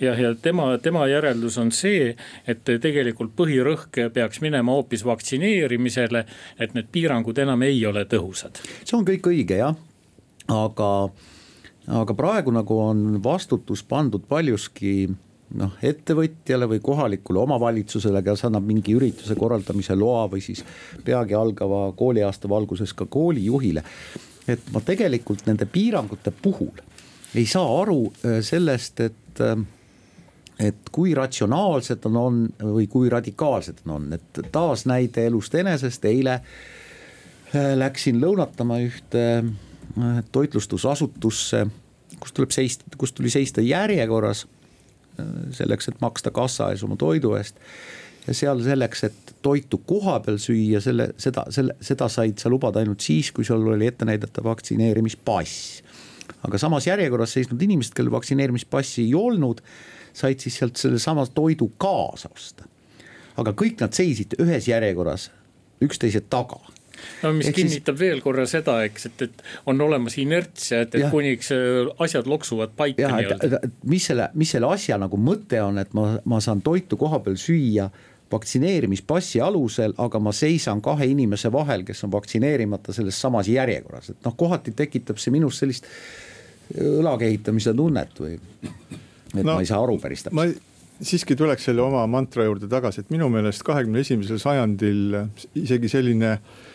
Speaker 5: ja, ja tema, tema järeldus on see, et tegelikult põhirõhk peaks minema hoopis vaktsineerimisele, et need piirangud enam ei ole tõhusad.
Speaker 6: see on kõik õige jah, aga aga praegu nagu on vastutus pandud paljuski noh, ettevõtjale või kohalikule omavalitsusele, kes annab mingi ürituse korraldamise loa või siis peagi algava kooliaasta valguses ka koolijuhile. et ma tegelikult nende piirangute puhul ei saa aru äh, sellest, et, äh, et kui ratsionaalsed on, on või kui radikaalsed on, on, et taas näide elust enesest, eile äh, läksin lõunatama ühte toitlustusasutusse, kus tuleb seista, kus tuli seista järjekorras äh, selleks, et maksta kassa ees oma toidu eest. ja seal selleks, et toitu kohapeal süüa, selle, seda, selle, seda said sa lubada ainult siis, kui sul oli ette näidata vaktsineerimispass. aga samas järjekorras seisnud inimesed, kellel vaktsineerimispassi ei olnud, said siis sealt sellesama toidu kaasa osta. aga kõik nad seisid ühes järjekorras üksteise taga
Speaker 5: no mis Ehk kinnitab siis... veel korra seda, eks, et, et on olemas inertsia, et, et kuniks äh, asjad loksuvad paika nii-öelda.
Speaker 6: mis selle, mis selle asja nagu mõte on, et ma, ma saan toitu koha peal süüa vaktsineerimispassi alusel, aga ma seisan kahe inimese vahel, kes on vaktsineerimata selles samas järjekorras, et noh, kohati tekitab see minus sellist õla kehitamise tunnet või. et no, ma ei saa aru päris täpselt
Speaker 4: siiski tuleks selle oma mantra juurde tagasi, et minu meelest kahekümne esimesel sajandil isegi selline äh, Äh,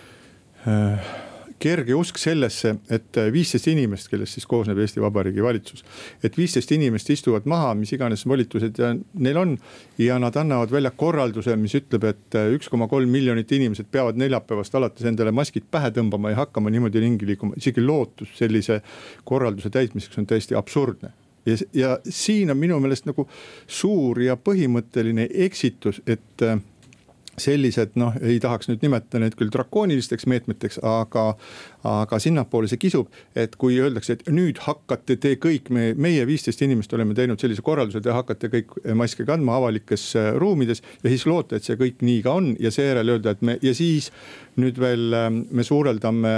Speaker 4: kerge usk sellesse, et viisteist inimest, kellest siis koosneb Eesti Vabariigi valitsus. et viisteist inimest istuvad maha, mis iganes volitused neil on. ja nad annavad välja korralduse, mis ütleb, et üks koma kolm miljonit inimesed peavad neljapäevast alates endale maskid pähe tõmbama ja hakkama niimoodi ringi liikuma, isegi lootus sellise korralduse täitmiseks on täiesti absurdne ja, ja siin on minu meelest nagu suur ja põhimõtteline eksitus, et sellised noh, ei tahaks nüüd nimetada neid küll drakoonilisteks meetmeteks, aga, aga sinnapoole see kisub. et kui öeldakse, et nüüd hakkate te kõik, me, meie viisteist inimest oleme teinud sellise korralduse, te hakkate kõik maske kandma avalikes äh, ruumides. ja siis loota, et see kõik nii ka on ja seejärel öelda, et me ja siis nüüd veel ähm, me suureldame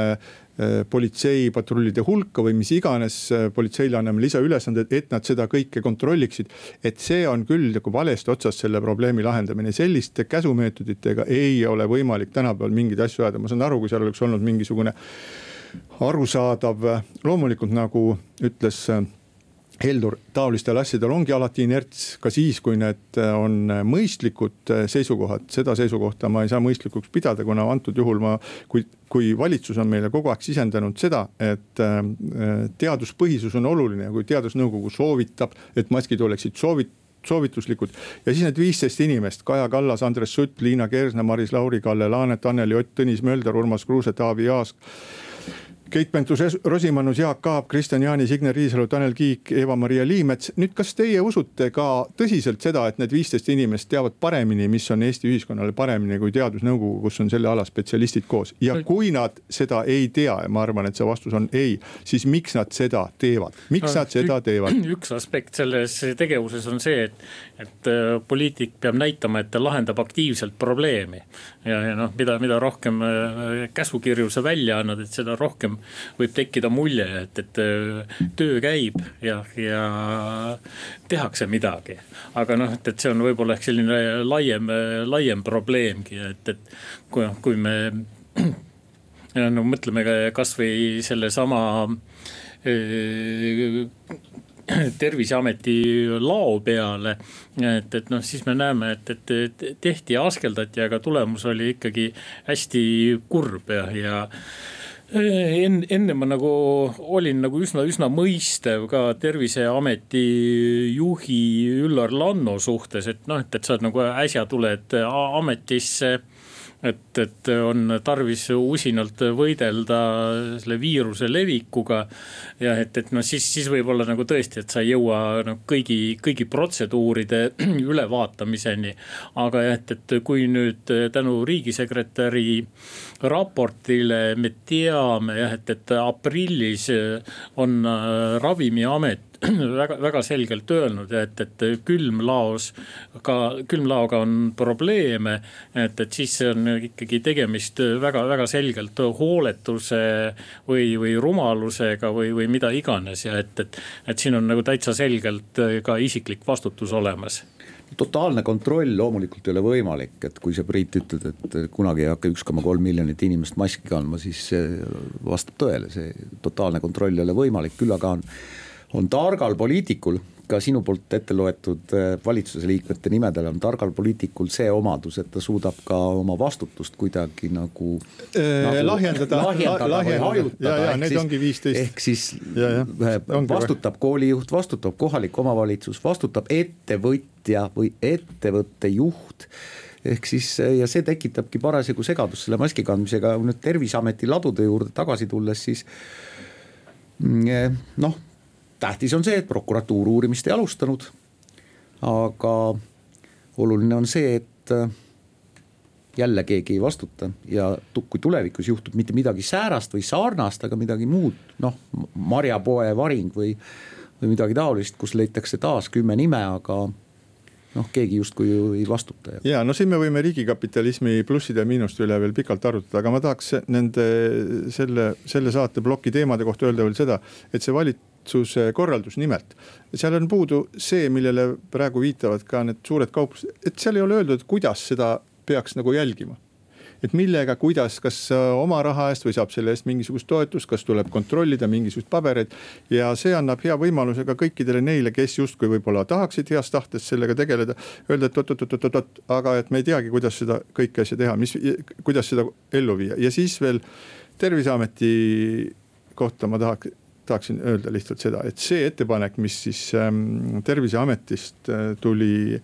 Speaker 4: politseipatrullide hulka või mis iganes, äh, politseile anname lisaülesanded, et nad seda kõike kontrolliksid. et see on küll nagu valest otsast selle probleemi lahendamine, selliste käsumeetoditega ei ole võimalik tänapäeval mingeid asju ajada, ma saan aru, kui seal oleks olnud mingisugune arusaadav, loomulikult nagu ütles äh, Heldur, taolistel asjadel ongi alati inerts ka siis, kui need äh, on äh, mõistlikud äh, seisukohad, seda seisukohta ma ei saa mõistlikuks pidada, kuna antud juhul ma, kui, kui valitsus on meile kogu aeg sisendanud seda, et teaduspõhisus on oluline ja kui teadusnõukogu soovitab, et maskid oleksid soovit-, soovituslikud. Ja siis need viisteist inimest, Kaja Kallas, Andres Sutt, Liina Kersna, Maris Lauri, Kalle Laanet, Anneli Ott, Tõnis Mölder, Urmas Kruuse, Taavi Aas Keit Pentus-Rosimannus, Jaak Aab, Kristjan Jaani, Signe Riisalu, Tanel Kiik, Eva-Maria Liimets. nüüd, kas teie usute ka tõsiselt seda, et need viisteist inimest teavad paremini, mis on Eesti ühiskonnale paremini kui teadusnõukogu, kus on selle ala spetsialistid koos ja kui nad seda ei tea ja ma arvan, et see vastus on ei, siis miks nad seda teevad, miks nad seda teevad? (clears throat)
Speaker 5: üks aspekt selles tegevuses on see, et, et äh, poliitik peab näitama, et ta lahendab aktiivselt probleemi ja, ja noh, mida, mida rohkem äh, käsukirju sa välja annad, et seda rohkem võib tekkida mulje, et, et äh, töö käib ja, ja tehakse midagi. aga noh, et, et see on võib-olla ehk selline laiem, laiem probleemgi, et, et kui, kui me (clears throat) no mõtleme kasvõi sellesama (clears throat) terviseameti lao peale. et, et noh, siis me näeme, et, et tehti ja askeldati, aga tulemus oli ikkagi hästi kurb ja, ja enne, enne ma nagu olin nagu üsna, üsna mõistev ka terviseameti juhi Üllar Lanno suhtes, et noh, et, et sa nagu äsja tuled ametisse et, et on tarvis usinalt võidelda selle viiruse levikuga. ja et, et noh, siis, siis võib-olla nagu tõesti, et sa ei jõua noh kõigi, kõigi protseduuride (clears throat) ülevaatamiseni. aga jah, et, et kui nüüd tänu riigisekretäri raportile me teame jah, et, et aprillis on Ravimiamet (clears throat) väga, väga selgelt öelnud, et, et külmlaos ka, külmlaoga on probleeme. et, et siis on ikkagi tegemist väga-väga selgelt hooletuse või, või rumalusega või, või mida iganes ja et, et, et siin on nagu täitsa selgelt ka isiklik vastutus olemas
Speaker 6: totaalne kontroll loomulikult ei ole võimalik, et kui sa Priit ütled, et kunagi ei hakka üks koma kolm miljonit inimest maski kandma, siis see vastab tõele, see totaalne kontroll ei ole võimalik, küll aga on on targal poliitikul, ka sinu poolt ette loetud äh, valitsuse liikmete nimedel on targal poliitikul see omadus, et ta suudab ka oma vastutust kuidagi nagu,
Speaker 4: äh, nagu lahjendada, lahjendada, lahjendada. ja, ja need
Speaker 6: siis, ehk siis ja, ja. Äh, vastutab koolijuht, vastutab kohalik omavalitsus, vastutab ettevõtja või ettevõtte juht. Ehk siis ja see tekitabki parasjagu segadust selle maski kandmisega, nüüd terviseameti ladude juurde tagasi tulles, siis mm, noh tähtis on see, et prokuratuur uurimist ei alustanud. aga oluline on see, et äh, jälle keegi ei vastuta ja kui tulevikus juhtub mitte midagi säärast või sarnast, aga midagi muud, noh marjapoe varing või, või midagi taolist, kus leitakse taas kümme nime, aga noh, keegi justkui ju ei vastuta.
Speaker 4: ja no siin me võime riigikapitalismi plusside ja miinuste üle veel pikalt arutada, aga ma tahaks nende selle, selle saateploki teemade kohta öelda veel seda, et see valit-, valitsuse korraldus nimelt. seal on puudu see, millele praegu viitavad ka need suured kauplused, et seal ei ole öeldud, kuidas seda peaks nagu jälgima et millega, kuidas, kas oma raha eest või saab selle eest mingisugust toetust, kas tuleb kontrollida mingisuguseid pabereid. ja see annab hea võimaluse ka kõikidele neile, kes justkui võib-olla tahaksid heast tahtest sellega tegeleda. Öelda, et oot-oot-oot-oot, aga et me ei teagi, kuidas seda kõike asja teha, mis, kuidas seda ellu viia ja siis veel terviseameti kohta ma tahaks tahaksin öelda lihtsalt seda, et see ettepanek, mis siis ähm, terviseametist äh, tuli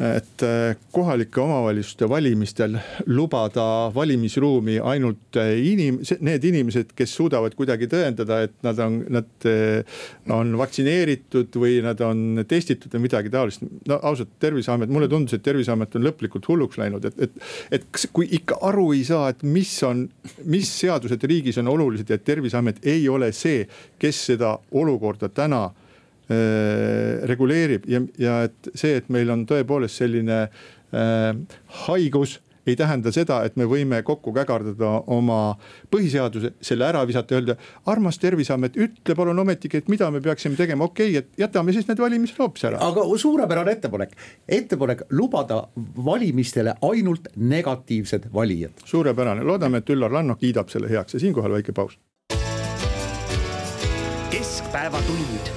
Speaker 4: et äh, kohalike omavalitsuste valimistel lubada valimisruumi ainult äh, inim-, need inimesed, kes suudavad kuidagi tõendada, et nad on, nad äh, on vaktsineeritud või nad on testitud või midagi taolist. no ausalt, terviseamet, mulle tundus, et terviseamet on lõplikult hulluks läinud, et, et, et kas, kui ikka aru ei saa, et mis on, mis seadused riigis on olulised ja terviseamet ei ole see, kes seda olukorda täna reguleerib ja, ja et see, et meil on tõepoolest selline äh, haigus ei tähenda seda, et me võime kokku kägardada oma põhiseaduse, selle ära visata, öelda. armas terviseamet, ütle palun ometigi, et mida me peaksime tegema, okei okay,, et jätame siis need valimised hoopis ära.
Speaker 6: aga suurepärane ettepanek, ettepanek lubada valimistele ainult negatiivsed valijad.
Speaker 4: suurepärane, loodame, et Üllar Lanno kiidab selle heaks ja siinkohal väike paus.
Speaker 7: keskpäevatund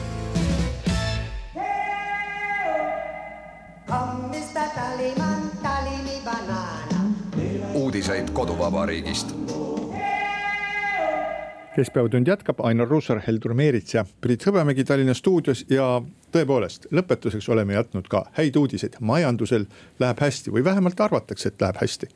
Speaker 3: uudiseid koduvabariigist.
Speaker 4: keskpäevatund jätkab, Ainar Ruussaar, Heldur Meerits ja Priit Hõbemägi Tallinna stuudios ja tõepoolest lõpetuseks oleme jätnud ka häid uudiseid, majandusel läheb hästi või vähemalt arvatakse, et läheb hästi.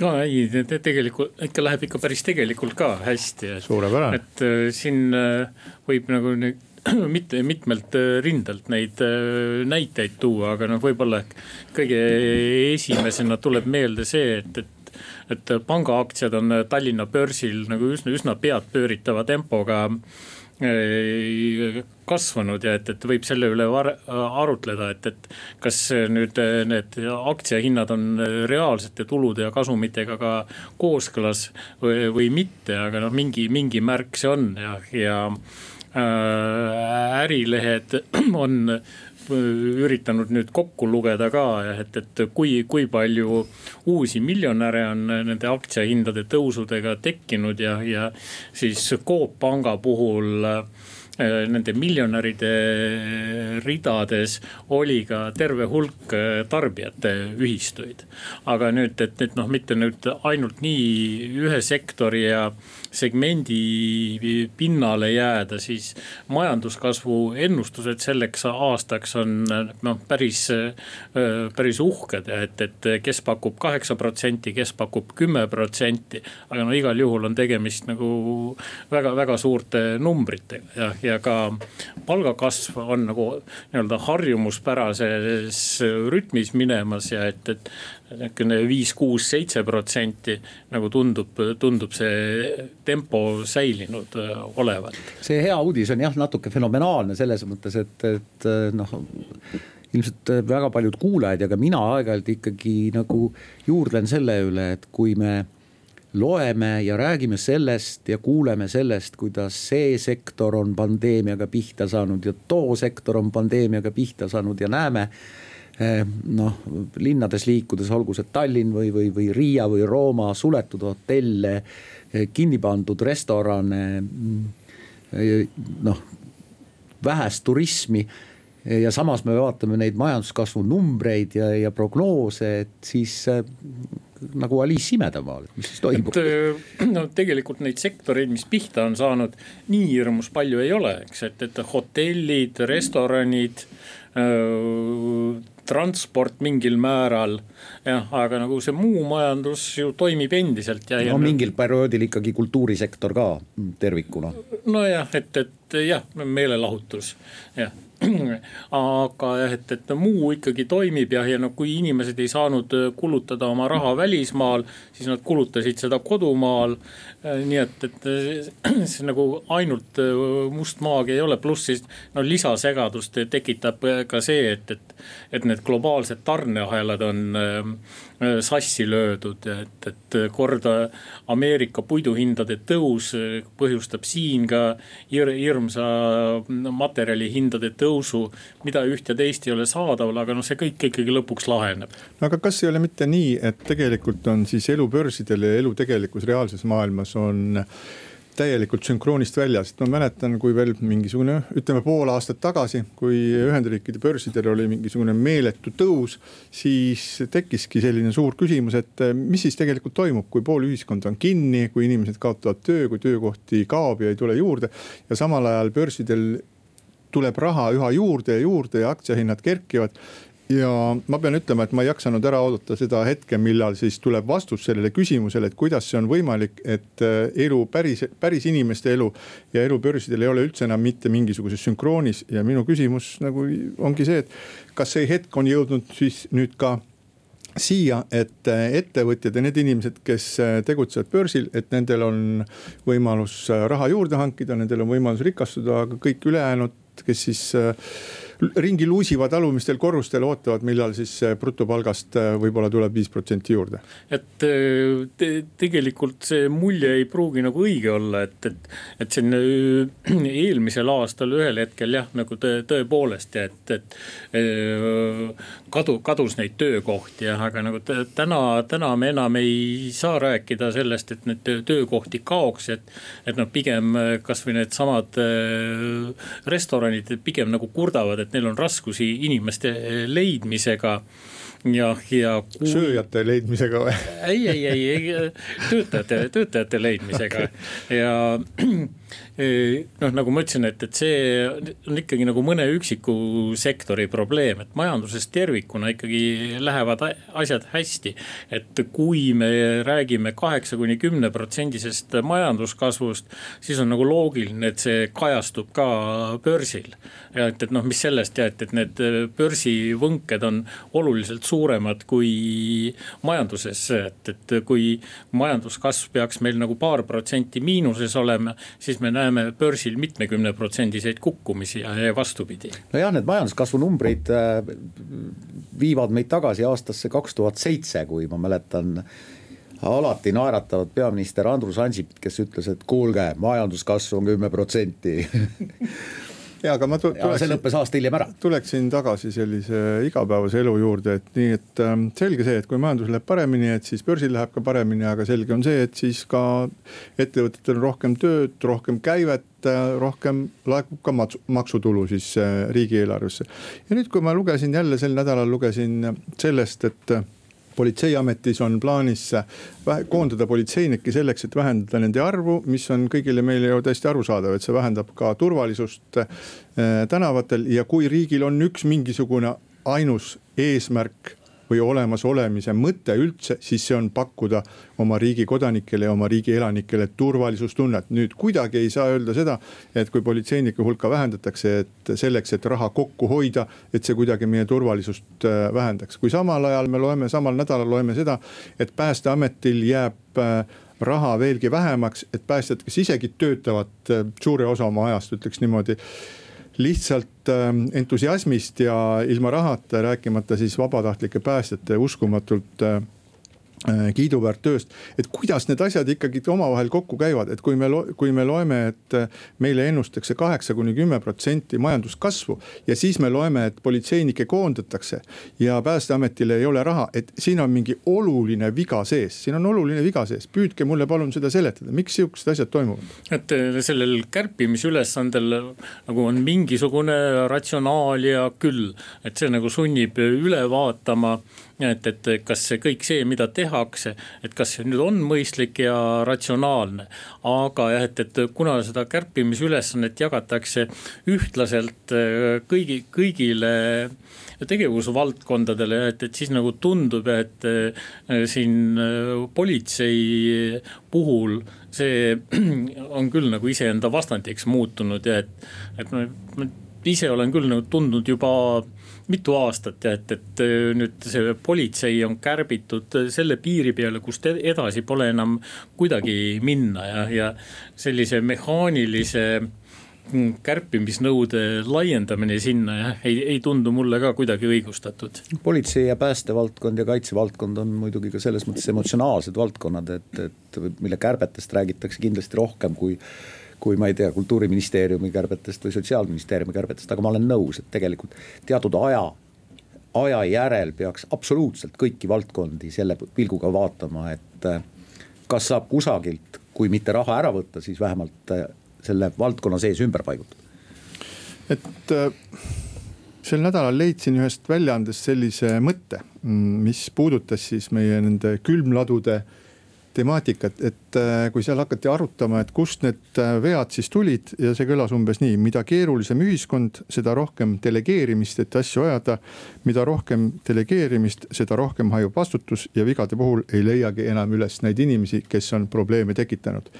Speaker 5: no ei, tegelikult ikka läheb ikka päris tegelikult ka hästi.
Speaker 4: suurepärane.
Speaker 5: et äh, siin äh, võib nagu (clears throat) mitte mitmelt äh, rindelt neid äh, näiteid tuua, aga noh, võib-olla kõige esimesena tuleb meelde see, et, et et pangaaktsiad on Tallinna börsil nagu üsna, üsna peadpööritava tempoga äh, kasvanud ja et, et võib selle üle arutleda, et, et kas nüüd need aktsiahinnad on reaalsete tulude ja kasumitega ka kooskõlas või, või mitte, aga noh, mingi, mingi märk see on ja, ja Äh, ärilehed (clears throat) on üritanud nüüd kokku lugeda ka, et, et kui, kui palju uusi miljonäre on nende aktsiahindade tõusudega tekkinud ja, ja siis Coop Panga puhul Äh, nende miljonäride ridades oli ka terve hulk äh, tarbijate ühistuid. aga nüüd, et, et noh, mitte nüüd ainult nii ühe sektori ja segmendi pinnale jääda, siis majanduskasvu ennustused selleks aastaks on noh, päris, päris uhked, et, et kes pakub kaheksa protsenti, kes pakub kümme protsenti. aga no igal juhul on tegemist nagu väga-väga suurte numbritega ja, ja ka palgakasv on nagu nii-öelda harjumuspärases rütmis minemas ja et, et niisugune viis, kuus, seitse protsenti nagu tundub, tundub see tempo säilinud äh, olevat.
Speaker 6: see hea uudis on jah, natuke fenomenaalne selles mõttes, et, et äh, noh ilmselt väga paljud kuulajad ja ka mina aeg-ajalt ikkagi nagu juurdlen selle üle, et kui me loeme ja räägime sellest ja kuuleme sellest, kuidas see sektor on pandeemiaga pihta saanud ja too sektor on pandeemiaga pihta saanud ja näeme noh, linnades liikudes, olgu see Tallinn või, või, või Riia või Rooma, suletud hotelle, eh, kinni pandud restorane. Mm, eh, noh, vähest turismi ja samas me vaatame neid majanduskasvu numbreid ja, ja prognoose, et siis nagu Alice imedamaal, et mis siis toimub?
Speaker 5: no tegelikult neid sektoreid, mis pihta on saanud, nii hirmus palju ei ole, eks, et, et hotellid, restoranid transport mingil määral. jah, aga nagu see muu majandus ju toimib endiselt ja.
Speaker 6: no mingil perioodil ikkagi kultuurisektor ka tervikuna.
Speaker 5: nojah, et, et jah, meelelahutus jah (clears throat) aga jah, et, et muu ikkagi toimib ja, ja no kui inimesed ei saanud kulutada oma raha välismaal, siis nad kulutasid seda kodumaal. nii et, et (clears throat) see nagu ainult must maagi ei ole, pluss siis no lisasegadust tekitab ka see, et, et, et need globaalsed tarneahelad on Äh, sassi löödud, et, et korda Ameerika puiduhindade tõus äh, põhjustab siin ka hir hirmsa materjali hindade tõusu. mida üht ja teist ei ole saadaval, aga noh, see kõik ikkagi lõpuks laheneb.
Speaker 4: no aga kas ei ole mitte nii, et tegelikult on siis elu börsidel ja elu tegelikus reaalses maailmas on täielikult sünkroonist väljas, et ma mäletan, kui veel mingisugune, ütleme pool aastat tagasi, kui Ühendriikide börsidel oli mingisugune meeletu tõus. siis tekkiski selline suur küsimus, et eh, mis siis tegelikult toimub, kui pool ühiskonda on kinni, kui inimesed kaotavad töö, kui töökohti kaob ja ei tule juurde. ja samal ajal börsidel tuleb raha üha juurde ja juurde ja aktsiahinnad kerkivad ja ma pean ütlema, et ma ei jaksanud ära oodata seda hetke, millal siis tuleb vastus sellele küsimusele, et kuidas see on võimalik, et äh, elu päris, päris inimeste elu ja elu börsidel ei ole üldse enam mitte mingisuguses sünkroonis. Ja minu küsimus nagu ongi see, et kas see hetk on jõudnud siis nüüd ka siia, et äh, ettevõtjad ja need inimesed, kes äh, tegutsevad börsil, et nendel on võimalus raha juurde hankida, nendel on võimalus rikastuda, aga kõik ülejäänud, kes siis ringi luusivad alumistel korrustel, ootavad, millal siis brutopalgast äh, võib-olla tuleb viis protsenti juurde.
Speaker 5: et äh, te, tegelikult see mulje ei pruugi nagu õige olla, et, et, et siin (clears throat) eelmisel aastal ühel hetkel jah, nagu tõ, tõepoolest, et, et kadu, kadus neid töökohti jah, aga nagu täna, täna me enam ei saa rääkida sellest, et neid töökohti kaoks, et. et noh, pigem kasvõi needsamad restoranid pigem nagu kurdavad, et et neil on raskusi inimeste leidmisega ja, ja
Speaker 4: kui.... sööjate leidmisega või?
Speaker 5: ei, ei, ei, ei töötajate, töötajate leidmisega (laughs) ja noh, nagu ma ütlesin, et, et see on ikkagi nagu mõne üksiku sektori probleem, et majanduses tervikuna ikkagi lähevad asjad hästi. et kui me räägime kaheksa kuni kümne protsendisest majanduskasvust, siis on nagu loogiline, et see kajastub ka börsil. et, et noh, mis sellest ja et, et need börsivõnked on oluliselt suuremad kui majanduses, et, et kui majanduskasv peaks meil nagu paar protsenti miinuses olema, siis me näeme börsil mitmekümneprotsendiseid kukkumisi ja vastupidi.
Speaker 6: nojah, need majanduskasvu numbrid äh, viivad meid tagasi aastasse kaks tuhat seitse, kui ma mäletan alati naeratavat peaminister Andrus Ansipit, kes ütles, et kuulge, majanduskasv on kümme protsenti (laughs)
Speaker 4: ja, aga ma tu-
Speaker 6: ja see lõppes aasta hiljem ära.
Speaker 4: tuleksin tagasi sellise igapäevase elu juurde, et nii, et ähm, selge see, et kui majandus läheb paremini, et siis börsil läheb ka paremini, aga selge on see, et siis ka ettevõtetel on rohkem tööd, rohkem käivet äh, rohkem laekub ka maksutulu siis äh, riigieelarvesse. ja nüüd, kui ma lugesin jälle sel nädalal lugesin sellest, et politseiametis on plaanis koondada politseinikke selleks, et vähendada nende arvu, mis on kõigile meile ju täiesti arusaadav, et see vähendab ka turvalisust äh, tänavatel. Ja kui riigil on üks mingisugune ainus eesmärk või olemasolemise mõte üldse, siis see on pakkuda oma riigi kodanikele ja oma riigi elanikele turvalisustunnet. nüüd kuidagi ei saa öelda seda, et kui politseinike hulka vähendatakse, et selleks, et raha kokku hoida, et see kuidagi meie turvalisust äh, vähendaks. kui samal ajal me loeme, samal nädalal loeme seda, et päästeametil jääb äh, raha veelgi vähemaks, et päästjad, kes isegi töötavad äh, suure osa oma ajast, ütleks niimoodi lihtsalt ähm, entusiasmist ja ilma rahata, rääkimata siis vabatahtlike päästjate uskumatult äh, kiiduväärt tööst, et kuidas need asjad ikkagi omavahel kokku käivad, et kui me, kui me loeme, et äh, meile ennustakse kaheksa kuni kümme protsenti majanduskasvu. ja siis me loeme, et politseinikke koondatakse ja päästeametil ei ole raha, et siin on mingi oluline viga sees, siin on oluline viga sees, püüdke mulle palun seda seletada, miks sihukesed asjad toimuvad?
Speaker 5: et äh, sellel kärpimisülesandel nagu on mingisugune ratsionaalia küll, et see nagu sunnib üle vaatama et, et kas see kõik see, mida tehakse, et kas see nüüd on mõistlik ja ratsionaalne. aga jah, et, et kuna seda kärpimisülesannet jagatakse ühtlaselt äh, kõigi, kõigile tegevusvaldkondadele, et, et siis nagu tundub, et äh, siin äh, politsei puhul see (clears throat) on küll nagu iseenda vastandiks muutunud ja et, et ma, ma ise olen küll nagu tundnud juba mitu aastat ja et, et äh, nüüd see politsei on kärbitud selle piiri peale, kust edasi pole enam kuidagi minna ja, ja sellise mehaanilise mm, kärpimisnõude laiendamine sinna jah, ei, ei tundu mulle ka kuidagi õigustatud.
Speaker 6: politsei ja päästevaldkond ja kaitsevaldkond on muidugi ka selles mõttes emotsionaalsed valdkonnad, et, et mille kärbetest räägitakse kindlasti rohkem kui kui ma ei tea, kultuuriministeeriumi kärbetest või sotsiaalministeeriumi kärbetest, aga ma olen nõus, et tegelikult teatud aja aja järel peaks absoluutselt kõiki valdkondi selle pilguga vaatama, et äh, kas saab kusagilt, kui mitte raha ära võtta, siis vähemalt äh, selle valdkonna sees ümber paigutada.
Speaker 4: et äh, sel nädalal leidsin ühest väljaandest sellise mõtte, mm, mis puudutas siis meie nende külmladude temaatikat, et äh, kui seal hakati arutama, et kust need äh, vead siis tulid ja see kõlas umbes nii, mida keerulisem ühiskond, seda rohkem delegeerimist, et asju ajada. mida rohkem delegeerimist, seda rohkem hajub vastutus ja vigade puhul ei leiagi enam üles neid inimesi, kes on probleeme tekitanud.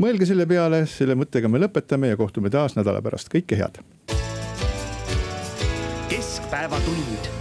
Speaker 4: mõelge selle peale, selle mõttega me lõpetame ja kohtume taas nädala pärast, kõike head.
Speaker 7: keskpäevatund